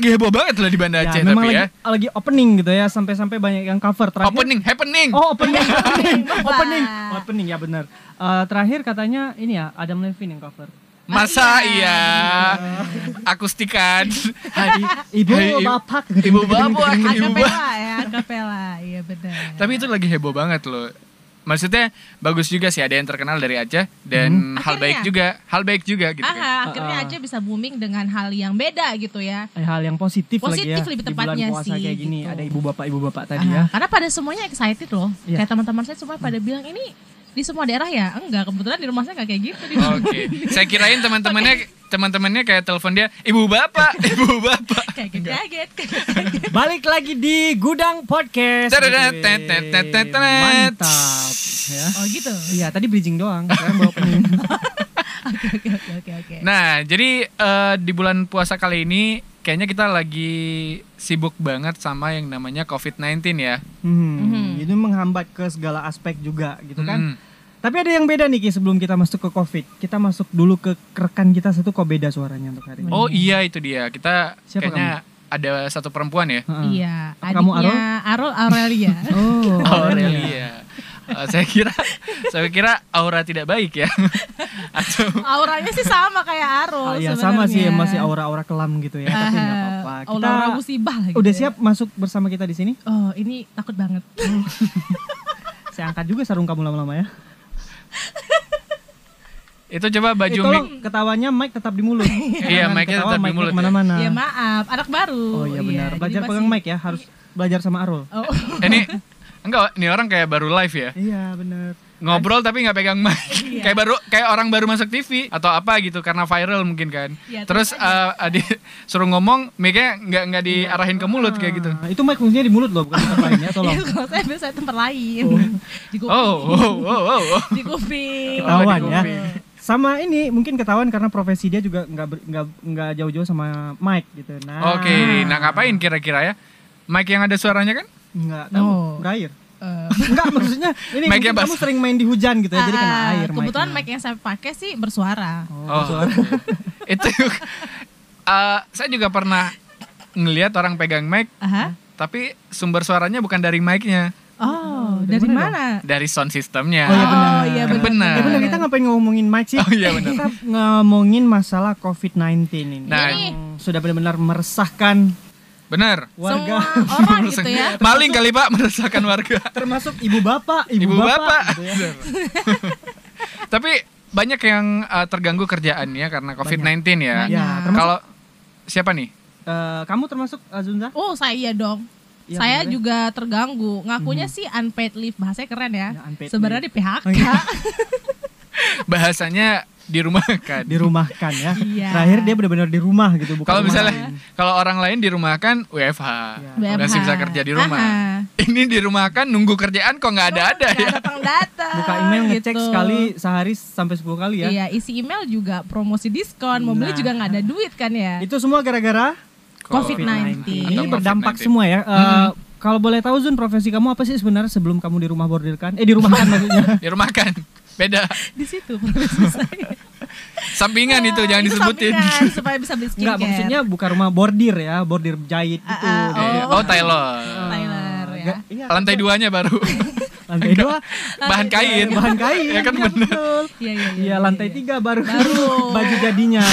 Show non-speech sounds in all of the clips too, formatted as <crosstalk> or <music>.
lagi heboh banget loh di Banda Ya, Aceh memang tapi lagi, ya. lagi opening gitu ya, sampai-sampai banyak yang cover terakhir. Opening, happening. Oh, opening, <laughs> opening, Bapak. opening, opening ya benar. Eh, terakhir katanya ini ya Adam Levine yang cover. Masa iya akustikan. <laughs> Hai, ibu Hai, ibu- bapak, ibu bapak, ibu Akapela ya, akapela. Iya benar. Tapi itu lagi heboh banget loh. Maksudnya bagus juga sih ada yang terkenal dari Aceh dan hal Akhirnya. baik juga, hal baik juga gitu kan. Aha, akhirnya Ah, aja bisa booming dengan hal yang beda gitu ya. Eh, hal yang positif, Positif lagi ya lebih di bulan tepatnya puasa sih, kayak gini gitu. ada ibu bapak ibu bapak tadi Aha, ya. Karena pada semuanya excited loh. Iya. Kayak teman-teman saya semua pada bilang ini di semua daerah ya enggak kebetulan di rumah saya enggak kayak gitu Oke, saya kirain teman-temannya <laughs> teman-temannya kayak telepon dia, ibu bapak, <laughs> ibu bapak. kayak kaget Balik lagi di Gudang Podcast. Mantap ya. oh gitu Iya, tadi bridging doang. Sekarang bawa <laughs> oke oke oke oke Nah, jadi eh, di bulan puasa kali ini kayaknya kita lagi sibuk banget sama yang namanya COVID-19 ya. Hmm, Mhm. Itu menghambat ke segala aspek juga gitu kan. Hmm. Tapi ada yang beda nih Ki sebelum kita masuk ke Covid. Kita masuk dulu ke rekan kita satu kok beda suaranya untuk hari ini. Oh iya itu dia. Kita Siapa kayaknya ada satu perempuan ya. Iya Apa kamu, adiknya Arul Aurelia <laughs> Oh, <laughs> Aurelia. Eh, saya kira saya kira aura tidak baik ya. <laughs> Atau auranya sih sama kayak Arul Ah, ya sama sih masih aura-aura kelam gitu ya, tapi nggak apa-apa. Kita aura musibah lah gitu udah ya. siap masuk bersama kita di sini? oh ini takut banget Saya angkat juga sarung kamu lama-lama ya. <laughs> itu coba baju Eh, mic. tolong ketawanya mic tetap di mulut. <laughs> Iya, mic-nya ketawa tetap di mulut ya. Ke mana-mana. ya maaf anak baru Oh iya benar. jadi Belajar masih- pegang mic ya, harus <laughs> belajar sama Arul. oh Eh, Ini enggak, ini orang kayak baru live ya. Iya benar. Ngobrol tapi nggak pegang mic. Iya. kayak baru kayak orang baru masuk TV atau apa gitu karena viral mungkin kan. Iya, Terus eh, adi suruh ngomong mic-nya nggak nggak diarahin ke mulut kayak gitu. Ah, itu mic fungsinya di mulut loh, bukan tempat lain ya, <laughs> tolong. Iya, kalau saya biasa tempat lain <laughs> di kuping Oh, oh, oh, oh, oh. <laughs> di kuping Ketahuan ya. Sama ini mungkin ketahuan karena profesi dia juga nggak nggak nggak jauh-jauh sama mic gitu. Nah. Oke, nah ngapain kira-kira ya? Mic yang ada suaranya kan? Nggak tahu. No. Berair. Eh, Enggak maksudnya ini mungkin kamu basah. sering main di hujan gitu ya, jadi kena ah, air. kebetulan mic yang saya pakai sih bersuara Oh, Oh. <laughs> Itu eh, saya juga pernah ngelihat orang pegang mic Aha. tapi sumber suaranya bukan dari mic-nya, oh dari dari mana mana dari sound systemnya. Oh, iya benar. Oh, iya benar. benar. Ya benar kita ngapain ngomongin mic sih? Oh, iya benar. Kita ngomongin masalah COVID-19 ini. Nah. yang sudah benar-benar meresahkan Benar. warga. semua orang gitu ya Maling kali Pak meresahkan warga. Termasuk ibu bapak, ibu, Ibu bapak, bapak. gitu ya. <laughs> Tapi banyak yang eh, terganggu kerjaannya karena COVID-19 ya. Ya, Kalau siapa nih? eh, kamu termasuk Azunza? oh saya dong Iya, saya bener ya. juga terganggu ngakunya sih unpaid leave bahasanya keren ya, Ya, sebenarnya di PHK Oh, iya. <laughs> Bahasanya dirumahkan. dirumahkan ya. Iya. Terakhir dia benar-benar di rumah gitu, bukan Kalau misalnya. Kalau orang lain dirumahkan WFH, Ya. masih bisa kerja di rumah. Aha. Ini dirumahkan nunggu kerjaan kok nggak ada-ada Nggak ya. datang datang buka email ngecek gitu. sekali sehari sampai 10 kali ya. Iya, isi email juga promosi diskon, mau beli Nah. juga nggak ada duit kan ya. Itu semua gara-gara COVID-19. Ini berdampak COVID-19. semua ya. Eh, Kalau boleh tahu Zun, profesi kamu apa sih sebenarnya sebelum kamu di rumah bordirkan? Eh di rumahkan maksudnya. <laughs> Dirumahkan. Beda. Di situ profesi saya. Sampingan itu jangan Itu disebutin. sampingan, <laughs> supaya bisa beli skincare. Enggak, maksudnya bukan rumah bordir ya, bordir jahit gitu. Ah, ah, Kayak- Oh, Taylor. Tyler ya. Enggak, iya, Lantai duanya baru. <laughs> lantai dua Bahan kain. bahan <laughs> kain. Ya kan iya, bener. Iya, iya, Iya, lantai tiga baru, Baru. baju jadinya.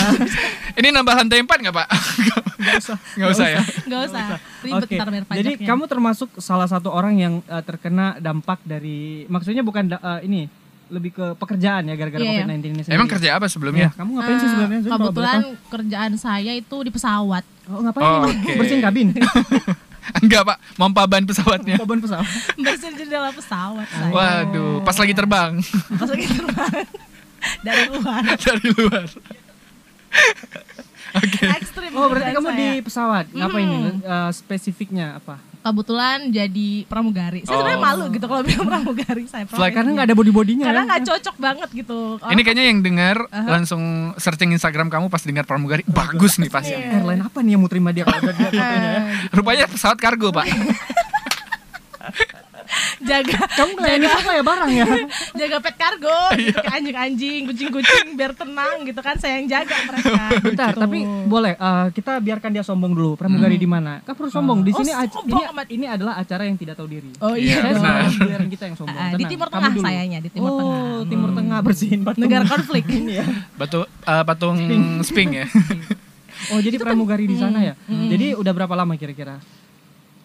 Ini nambah lantai empat nggak Pak? Enggak usah. Nggak usah ya. Nggak usah. Ribet bayar jadi pajaknya. kamu termasuk salah satu orang yang eh, terkena dampak dari, maksudnya bukan eh, ini, lebih ke pekerjaan ya gara-gara Iya, iya. COVID-19 ini sendiri. Emang kerja apa sebelumnya? kamu ngapain sih sebenarnya? Zun, kalau boleh Kebetulan kerjaan saya itu di pesawat. Oh, ngapain? Oh, oke. Bersihin kabin. <laughs> Enggak Pak, mompa ban pesawatnya. Paban pesawat. <laughs> Bersihin jendela pesawat saya. Waduh, pas lagi terbang <laughs> Pas lagi terbang dari luar. dari luar. Ekstrim. Oh, berarti kamu saya. di pesawat. Ngapain Mhm. nih? Eh, spesifiknya apa? Kebetulan jadi pramugari. Saya sebenarnya Oh. malu gitu kalau bilang <laughs> pramugari saya. Flight Karena nggak ada body-bodinya Karena ya. nggak cocok banget gitu. Ini kayaknya yang dengar langsung searching Instagram kamu pas dengar pramugari. Bagus nih pasti. Iya. Airline apa nih yang mau terima dia kalau udah dia <laughs> ya? Rupanya pesawat kargo, Pak. <laughs> jaga Kamu ngelayani apa ya barang ya? <laughs> jaga pet kargo gitu kayak anjing-anjing kucing-kucing biar tenang gitu kan saya yang jaga mereka <laughs> Bentar, Gitu. tapi boleh eh, kita biarkan dia sombong dulu. Pramugari di mana? Kan perlu sombong. Di Oh, sini ac- sombong ini amat. ini adalah acara yang tidak tahu diri. oh Iya, iya Saya benar. biarin kita yang sombong. Ah, di Tenang, Timur kamu Tengah dulu. sayanya, di Timur oh, Tengah. Timur Hmm. Tengah bersihin patung. negara konflik <laughs> ini ya. Batu eh, patung sping ya. Oh, jadi pramugari di sana ya. Hmm. Jadi udah berapa lama kira-kira?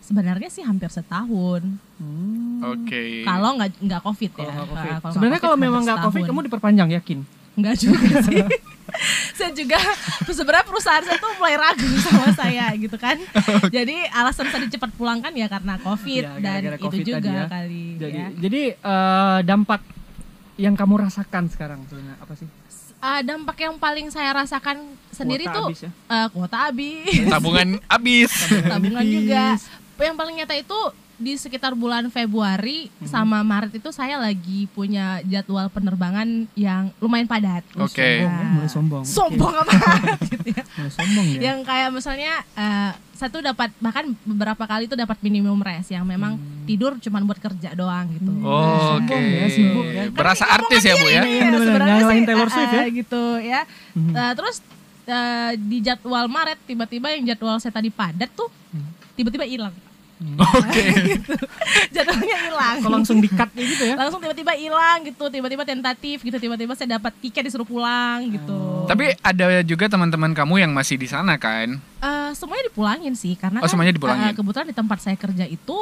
Sebenarnya sih hampir setahun Hmm. Oke. kalau nggak nggak covid ya Kalau nggak COVID. Sebenarnya kalau memang nggak covid kamu diperpanjang yakin? Nggak juga sih. <laughs> saya juga sebenarnya perusahaan saya tuh mulai ragu sama saya gitu kan. <laughs> Jadi alasan saya cepat pulang kan ya karena covid Ya, dan gara-gara itu COVID juga tadi ya. kali Jadi ya. jadi eh, dampak yang kamu rasakan sekarang sebenarnya apa sih? Ah, dampak yang paling saya rasakan sendiri Kuota tuh habis ya? eh, kuota habis, Tabungan habis. <laughs> tabungan juga. Yang paling nyata itu di sekitar bulan Februari Mhm. sama Maret itu saya lagi punya jadwal penerbangan yang lumayan padat. Oke. Sombong ya, mulai sombong. Sombong apa <laughs> gitu ya. Mulai sombong ya. yang kayak misalnya eh, satu dapat bahkan beberapa kali itu dapat minimum rest yang memang Hmm. tidur cuman buat kerja doang gitu. Oh, Oke. Sombong ya, sibuk ya. Berasa artis ya, Bu ya? Iya, sebenarnya sih, Taylor eh, Swift ya. eh, gitu ya. Eh, terus eh, di jadwal Maret tiba-tiba yang jadwal saya tadi padat tuh Hmm. tiba-tiba hilang. <laughs> Oke. Jadwalnya hilang. Kok langsung di-cut ya gitu ya? Langsung tiba-tiba hilang gitu, tiba-tiba tentatif gitu, tiba-tiba saya dapat tiket disuruh pulang gitu. Tapi ada juga teman-teman kamu yang masih di sana kan? Eh, semuanya dipulangin sih karena Oh, kan, semuanya dipulangin. eh, kebetulan di tempat saya kerja itu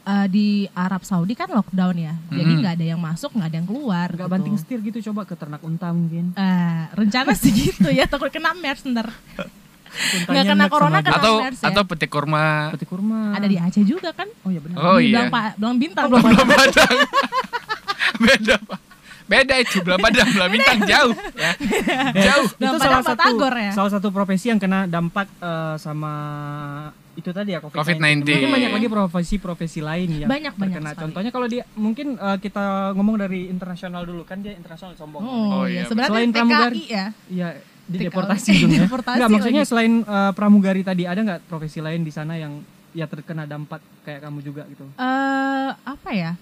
eh, di Arab Saudi kan lockdown ya, jadi Mm-mm. nggak ada yang masuk, nggak ada yang keluar. Enggak gitu. banting setir gitu coba ke ternak unta mungkin. Eh, rencana sih gitu ya, takut kena MERS ntar. <laughs> Untanya kena corona kan? aja. Atau ya? atau petik kurma. Peti kurma. Ada di Aceh juga kan? Oh iya benar. Oh Di iya. Belang, Belang Bintang. Oh, Belang Belang Padang. <laughs> Beda, Pak. Beda itu belah padang, belah bintang jauh ya. Jauh. itu Belang salah satu ya? salah satu profesi yang kena dampak eh, sama itu tadi ya COVID-19. COVID-19. Mungkin banyak lagi profesi-profesi lain yang Banyak, banyak terkena. sekali. Contohnya kalau dia mungkin eh, kita ngomong dari internasional dulu kan dia internasional sombong. Oh, Oh, iya. iya. Sebenarnya Selain TKI pramugari. ya. Iya, di deportasi dong ya. Deportasi Enggak, maksudnya lagi. selain eh, pramugari tadi ada nggak profesi lain di sana yang ya terkena dampak kayak kamu juga gitu? Eh, apa ya?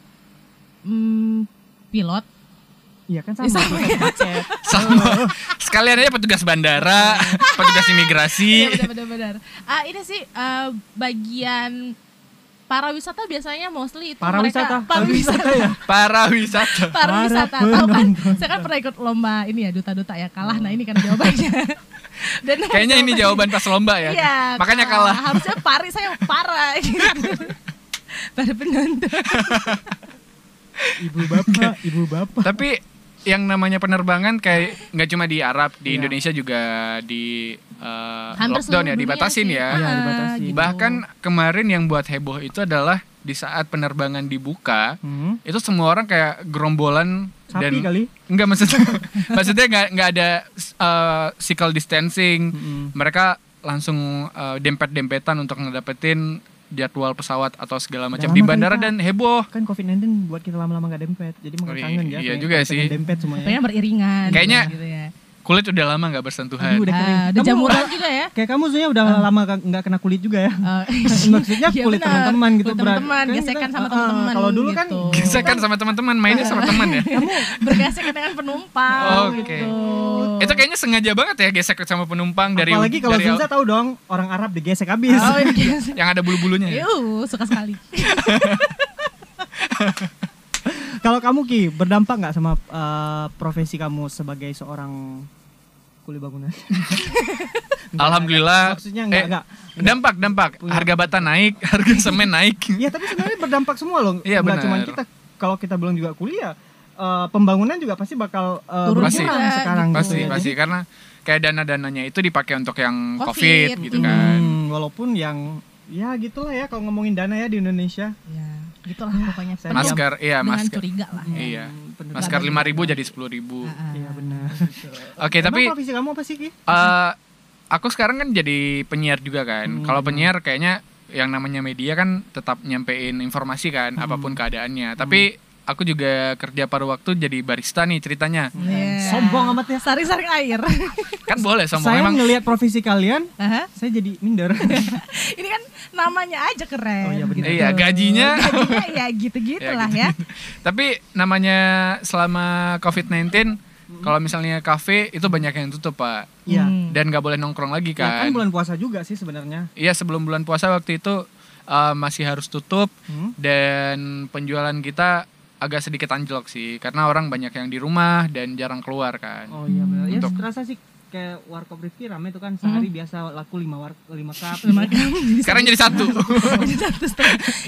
Hmm, pilot. Iya kan sama. Ya, sama. <laughs> paket. Sama. Sekalian aja petugas bandara, petugas imigrasi. Iya benar-benar. Ah ini sih eh, bagian para wisata biasanya mostly itu Para mereka wisata, para wisata, ya. Para wisata. para Para wisata. Tahu kan? Saya kan pernah ikut lomba ini ya duta-duta ya kalah. Nah ini kan jawabannya. Dan <laughs> Kayaknya ini jawaban pas lomba ya. Iya. Makanya kalah. Harusnya pari saya para. gitu. <laughs> Para penonton. Ibu bapak, ibu bapak. Tapi yang namanya penerbangan kayak nggak cuma di Arab, di Iya. Indonesia juga di eh, Hampir lockdown ya, dibatasin sih. ya. Iya, Ah, dibatasin. gitu. Bahkan kemarin yang buat heboh itu adalah di saat penerbangan dibuka, Hmm. itu semua orang kayak gerombolan Sapi dan kali. enggak maksudnya <laughs> maksudnya nggak nggak ada uh, physical distancing. Mm-mm. Mereka langsung uh, dempet-dempetan untuk ngedapetin jadwal pesawat atau segala macam di kali, bandara Pak. dan heboh. Kan COVID-19 buat kita lama-lama gak dempet. Jadi Oh, makin iya, kangen ya. iya juga sih. Dempet semuanya. Pokoknya beriringan. Kayaknya gitu ya. Kulit udah lama nggak bersentuhan. Aduh, udah kering. Ah, udah Kamu- jamuran juga ya. Kayak kamu sebenarnya udah lama ka- nggak kena kulit juga ya. Eh, <laughs> Maksudnya iya kulit teman-teman gitu. Teman-teman, Kan gesekan sama ah, teman-teman. Kalau dulu kan gitu. Gesekan sama teman-teman, mainnya sama teman ya. kamu bergesek dengan penumpang Oke. gitu. Itu kayaknya sengaja banget ya gesek sama penumpang dari apalagi kalau Zulza tahu dong orang Arab digesek habis. Oh, gesek. <laughs> yang ada bulu-bulunya. ya? Yuh, suka sekali. <laughs> kalau kamu Ki berdampak nggak sama eh, profesi kamu sebagai seorang kuli bangunan? <laughs> Alhamdulillah. Maksudnya nggak Eh, nggak. Dampak, dampak. Harga bata naik, <laughs> harga semen naik. Iya tapi sebenarnya berdampak semua loh. Iya, benar. cuma kita. Kalau kita belum juga kuliah, eh, pembangunan juga pasti bakal eh, Turun Pasti. sekarang. gitu Pasti, ya. pasti Jadi, karena kayak dana-dananya itu dipakai untuk yang Covid, COVID, gitu mm. kan. hmm, walaupun yang ya gitulah ya kalau ngomongin dana ya di Indonesia. Ya, gitulah pokoknya. Masker, iya dengan masker. curiga lah. ya. Iya. Hmm, bener. Masker 5000 jadi 10000. Ah, ah. Iya benar. <laughs> Oke, tapi Emang profesi kamu apa sih Ki? eh aku sekarang kan jadi penyiar juga kan. Hmm. Kalau penyiar kayaknya yang namanya media kan tetap nyampein informasi kan Hmm. apa pun keadaannya. Tapi aku juga kerja paruh waktu jadi barista nih ceritanya. Iya. Sombong amat ya. Saring-saring air. <laughs> Kan boleh sombong Saya emang. ngelihat profesi kalian, Aha. saya jadi minder. <laughs> Ini kan namanya aja keren. Oh, iya benar. Iya, gajinya. Gajinya ya gitu-gitu lah <laughs> ya. Tapi namanya selama COVID-19 kalau misalnya kafe itu banyak yang tutup, Pak. Iya. Hmm. Dan nggak boleh nongkrong lagi Ya kan. kan bulan puasa juga sih sebenarnya. Iya, sebelum bulan puasa waktu itu uh, masih harus tutup Hmm. dan penjualan kita agak sedikit anjlok sih karena orang banyak yang di rumah dan jarang keluar kan. Oh iya benar. Ya Untuk- terasa sih kayak warkop Rifki rame tuh kan sehari biasa laku 5 war 5 cup. Lima <laughs> Sekarang jadi satu. <laughs> Jadi satu.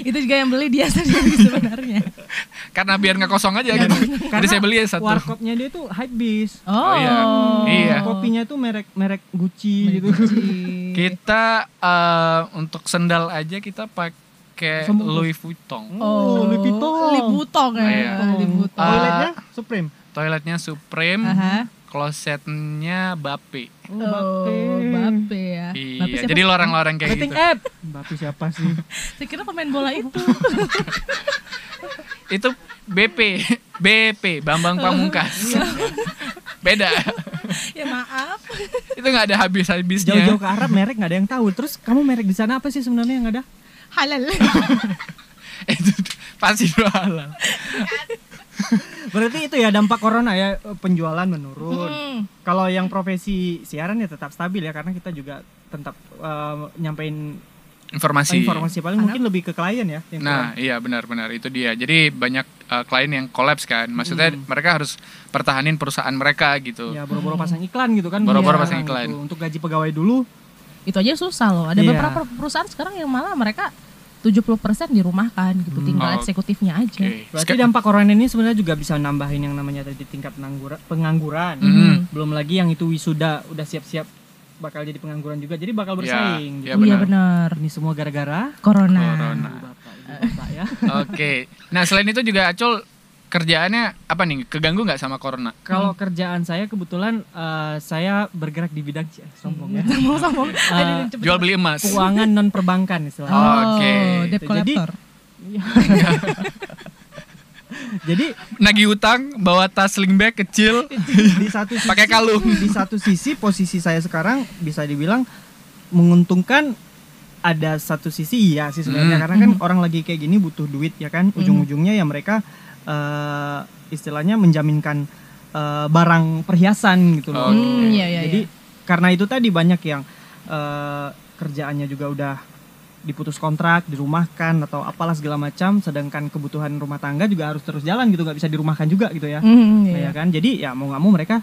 Itu juga yang beli dia sendiri sebenarnya. <laughs> karena biar nggak kosong aja gitu. Jadi saya beli ya satu. Warkopnya dia tuh hype beast. Oh, iya. Iya. Kopinya tuh merek merek Gucci gitu. Kita uh, untuk sendal aja kita pakai Terus. Louis Vuitton. Oh, Louis Vuitton. Louis Vuitton ya. Iya. Louis Vuitton. Ah. Toiletnya Supreme. Toiletnya Supreme, Aha. klosetnya Bape. Oh, Oh, Bape ya. Bape Iya, siapa? jadi lorang-lorang kayak Rating gitu. app. Bape siapa sih? <laughs> Saya kira pemain bola itu. <laughs> Itu BP, BP, Bambang Pamungkas. <laughs> Beda. ya maaf. Itu nggak ada habis-habisnya. Jauh-jauh ke Arab merek nggak ada yang tahu. Terus kamu merek di sana apa sih sebenarnya yang ada? Halal. <laughs> itu pasti dua halal. Berarti itu ya dampak corona ya penjualan menurun. Hmm. Kalau yang profesi siaran ya tetap stabil ya karena kita juga tetap eh, nyampein Informasi. informasi paling mungkin lebih ke klien ya. yang Nah, iya benar-benar itu dia. Jadi banyak uh, klien yang kolaps kan. Maksudnya Hmm. mereka harus pertahanin perusahaan mereka gitu. Ya boro-boro pasang iklan gitu kan. Boro-boro Iya, pasang gitu. iklan. Untuk gaji pegawai dulu. Itu aja susah loh. Ada Iya. beberapa perusahaan sekarang yang malah mereka 70% dirumahkan gitu, tinggal Oh. eksekutifnya aja. Oke. Berarti dampak corona ini sebenarnya juga bisa nambahin yang namanya tadi tingkat pengangguran. pengangguran. Mhm. Belum lagi yang itu wisuda udah siap-siap bakal jadi pengangguran juga. Jadi bakal Ya, bersaing. ya gitu. Iya benar. Ini semua gara-gara Corona. Corona. Ibu bapak, ibu bapak ya. Oke. Nah, selain itu juga Acul kerjaannya apa nih? Keganggu nggak sama corona? Kalau kerjaan saya kebetulan eh, saya bergerak di bidang Cih, sombong ya. <laughs> Sombong-sombong. Eh, Jual beli emas. Keuangan non perbankan istilahnya. Oh. Oke. Oh, debt Jadi- collector. <laughs> Jadi Nagih utang, bawa tas sling bag kecil, <laughs> di satu sisi, pakai kalung. di satu sisi posisi saya sekarang bisa dibilang menguntungkan ada satu sisi iya sih sebenarnya Hmm. karena kan orang lagi kayak gini butuh duit ya kan ujung-ujungnya ya mereka eh, istilahnya menjaminkan eh, barang perhiasan gitu loh. Oke. Hmm, iya, iya, Jadi iya. karena itu tadi banyak yang eh, kerjaannya juga udah diputus kontrak, dirumahkan atau apalah segala macam sedangkan kebutuhan rumah tangga juga harus terus jalan gitu nggak bisa dirumahkan juga gitu ya. Hmm, Nah, iya. ya kan jadi ya mau nggak mau mereka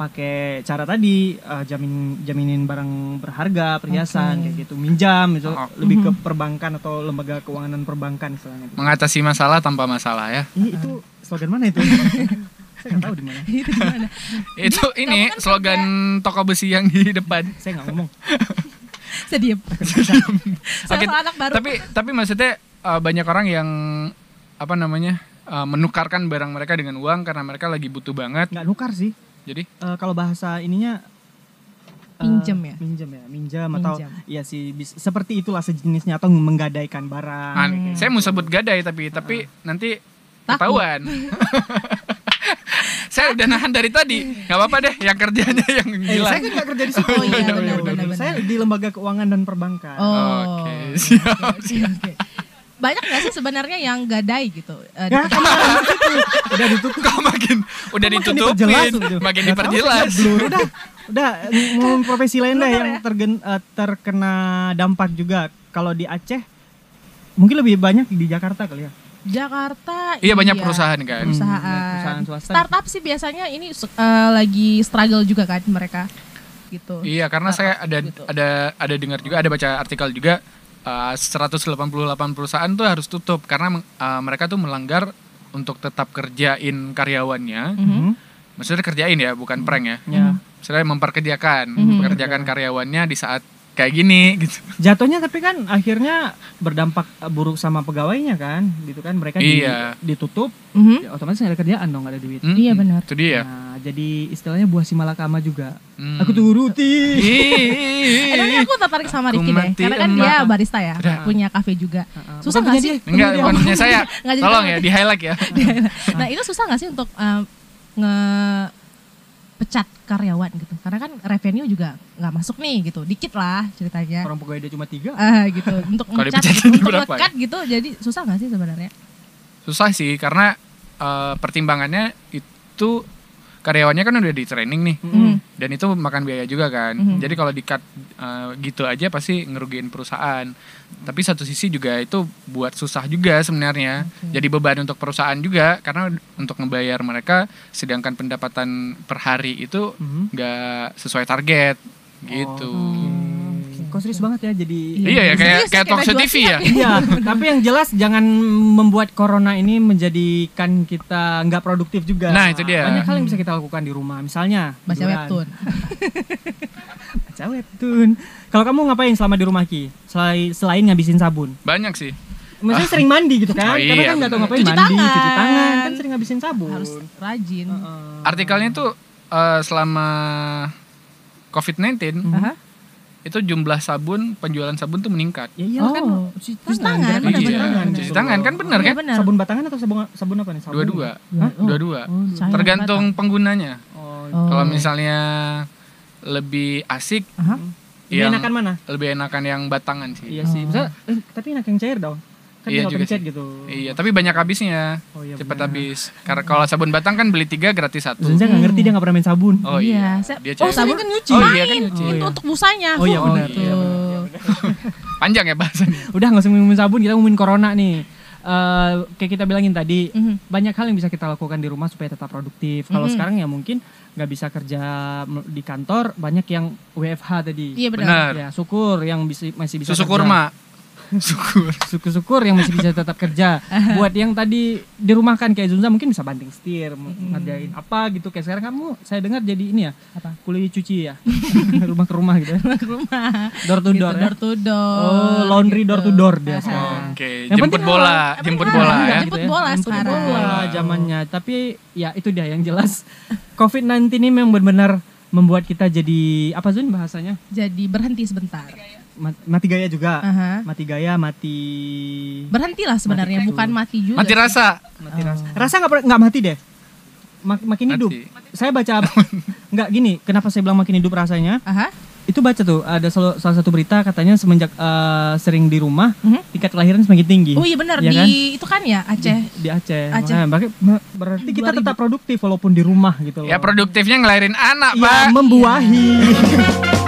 pakai cara tadi eh, jamin jaminin barang berharga perhiasan Oke. kayak gitu minjam itu Oh. lebih ke perbankan atau lembaga keuangan dan perbankan istilahnya Mengatasi masalah tanpa masalah ya. Ih, itu slogan mana itu <laughs> saya nggak tahu di mana Itu? <laughs> Itu ini kan slogan toko besi yang di depan. saya nggak ngomong <laughs> Saya diem. Anak baru. Tapi tapi maksudnya uh, banyak orang yang apa namanya? uh, menukarkan barang mereka dengan uang karena mereka lagi butuh banget. nggak nukar sih Jadi Eh, kalau bahasa ininya eh, Pinjem ya? minjem ya minjam atau iya sih bis- seperti itulah sejenisnya atau menggadaikan barang ah, saya mau sebut gadai tapi tapi nanti Takut. ketahuan. <laughs> saya udah nahan dari tadi. nggak apa-apa deh yang kerjanya yang Eh, gila. saya kan nggak kerja di situ Oh, iya, benar, benar, benar. saya di lembaga keuangan dan perbankan Oh. Oke, siap, oke, oke. Banyak nggak sih sebenarnya yang gadai gitu? Eh, di Ya, <laughs> udah ditutup. Kok makin udah Makin ditutupin, diperjelas gitu. makin tahu, diperjelas. blur. Udah, udah mau profesi lain deh yang ya? tergen- eh, terkena dampak juga. Kalau di Aceh mungkin lebih banyak di Jakarta kali ya. Jakarta. Iya banyak perusahaan kan. Hmm, Perusahaan. perusahaan swasta. Startup sih biasanya ini eh, lagi struggle juga kan mereka. Gitu. Iya, karena saya ada gitu. ada ada dengar juga, ada baca artikel juga uh, 188 perusahaan tuh harus tutup karena uh, mereka tuh melanggar untuk tetap kerjain karyawannya. Mhm. Hmm, Maksudnya kerjain ya, bukan prank ya. ya. Maksudnya memperkerjakan, Mhm. memperkerjakan karyawannya di saat kayak gini gitu. Jatuhnya tapi kan akhirnya berdampak eh, buruk sama pegawainya kan, gitu kan mereka Iya. ditutup, Mhm. ya otomatis nggak ada kerjaan dong, nggak ada duit. Hmm, Iya, benar. Itu dia. Nah, jadi istilahnya buah si malakama juga. Hmm. Aku turuti. Eh, aku tertarik sama Aku Rifki deh, karena kan emak. dia barista ya, Udah. punya kafe juga. Heeh. Susah Bukan nggak sih? Enggak, bukan punya saya. <laughs> Nggak jadi Tolong ya, di highlight ya. nah itu susah nggak sih untuk eh, nge pecat karyawan gitu karena kan revenue juga nggak masuk nih gitu dikit lah ceritanya Orang pegawai dia cuma tiga. ah gitu <laughs> untuk jadi untuk berapa ya? gitu jadi susah nggak sih sebenarnya Susah sih karena eh, pertimbangannya itu karyawannya kan udah di training nih. Mhm. Dan itu makan biaya juga kan. Mhm. Jadi kalau di-cut eh, gitu aja pasti ngerugiin perusahaan. Tapi satu sisi juga itu buat susah juga sebenarnya. Jadi beban untuk perusahaan juga karena untuk ngebayar mereka sedangkan pendapatan per hari itu nggak sesuai target gitu. Oh. Kok serius banget ya jadi Iya ya kayak Serius, kayak talk show TV ya. Iya, <laughs> tapi yang jelas jangan membuat corona ini menjadikan kita nggak produktif juga. Nah, itu dia. Banyak hal yang bisa kita lakukan di rumah. Misalnya baca webtoon <laughs> Baca webtoon. Kalau kamu ngapain selama di rumah Ki? Selain, selain ngabisin sabun. Banyak sih. Maksudnya sering mandi gitu kan? Oh, Karena iya, kan nggak tahu benar. ngapain Cuci mandi, tangan. cuci tangan, kan sering ngabisin sabun. harus rajin Heeh. Artikelnya tuh eh, selama COVID-19 Mhm. Aha. Itu jumlah sabun penjualan sabun tuh meningkat. Ya iyalah kan Oh, cuci cuci tangan. cuci Iya, tangan. cuci tangan kan benar Iya, kan? benar. sabun batangan atau sabun sabun apa nih? Sabun. Dua-dua. Hah? Oh. Dua-dua. Oh, dua. Tergantung penggunanya. Oh, Oh. Kalau misalnya lebih asik, Aha. Lebih yang enakan mana? lebih enakan yang batangan sih. Iya sih. Oh. Bisa, eh, tapi enak yang cair dong. Kan Iya juga pencet sih. gitu. Iya, tapi banyak habisnya. Oh iya. Cepat habis. Karena kalau sabun batang kan beli tiga gratis satu. Zunza nggak ngerti dia nggak pernah main sabun. Oh iya. Saya- Dia oh, sabun kan nyuci. Oh iya kan nyuci. Oh, Itu iya. untuk busanya. Oh iya, benar. gitu. Iya, <laughs> Panjang ya bahasanya. Udah nggak usah ngomongin sabun, kita ngomongin corona nih. Eh, kayak kita bilangin tadi, Mhm. banyak hal yang bisa kita lakukan di rumah supaya tetap produktif. Kalau Mhm. sekarang ya mungkin nggak bisa kerja di kantor, banyak yang WFH tadi. Iya benar. Benar. Ya, syukur yang bisa masih bisa Susu kerja. kurma. Syukur. <laughs> Syukur-syukur yang masih bisa tetap kerja. <laughs> Buat yang tadi di rumah kan kayak Zunza mungkin bisa banting setir, m- ngerjain apa gitu. Kayak sekarang kamu saya dengar jadi ini ya, Apa? kuliah cuci ya. <laughs> rumah ke rumah gitu. Ke rumah. Door to Gitu, door ya. door to door. Oh, laundry door to door dia. Oke, Yang jemput penting bola, Tapi jemput bola ya. Jemput bola Jemput sekarang. bola Wow. zamannya. Tapi ya itu dia yang jelas. COVID-19 ini memang benar-benar membuat kita jadi apa Zun bahasanya? Jadi berhenti sebentar. Mat- Mati gaya juga. Aha. Mati gaya, mati Berhentilah sebenarnya, Mati bukan mati juga. Mati rasa. mati rasa. Rasa nggak nggak mati deh. Mak- makin hidup. Mati. Saya baca <laughs> nggak gini. Kenapa saya bilang makin hidup rasanya? Aha. Itu baca tuh ada sel- salah satu berita katanya semenjak eh, sering di rumah Mhm. tingkat kelahiran semakin tinggi. Oh iya benar Iya di kan? itu kan ya Aceh. di Aceh. Aceh. Makanya, berarti, berarti kita 2000. tetap produktif walaupun di rumah gitu loh. Ya produktifnya ngelahirin anak, Ya Pak. membuahi. <laughs>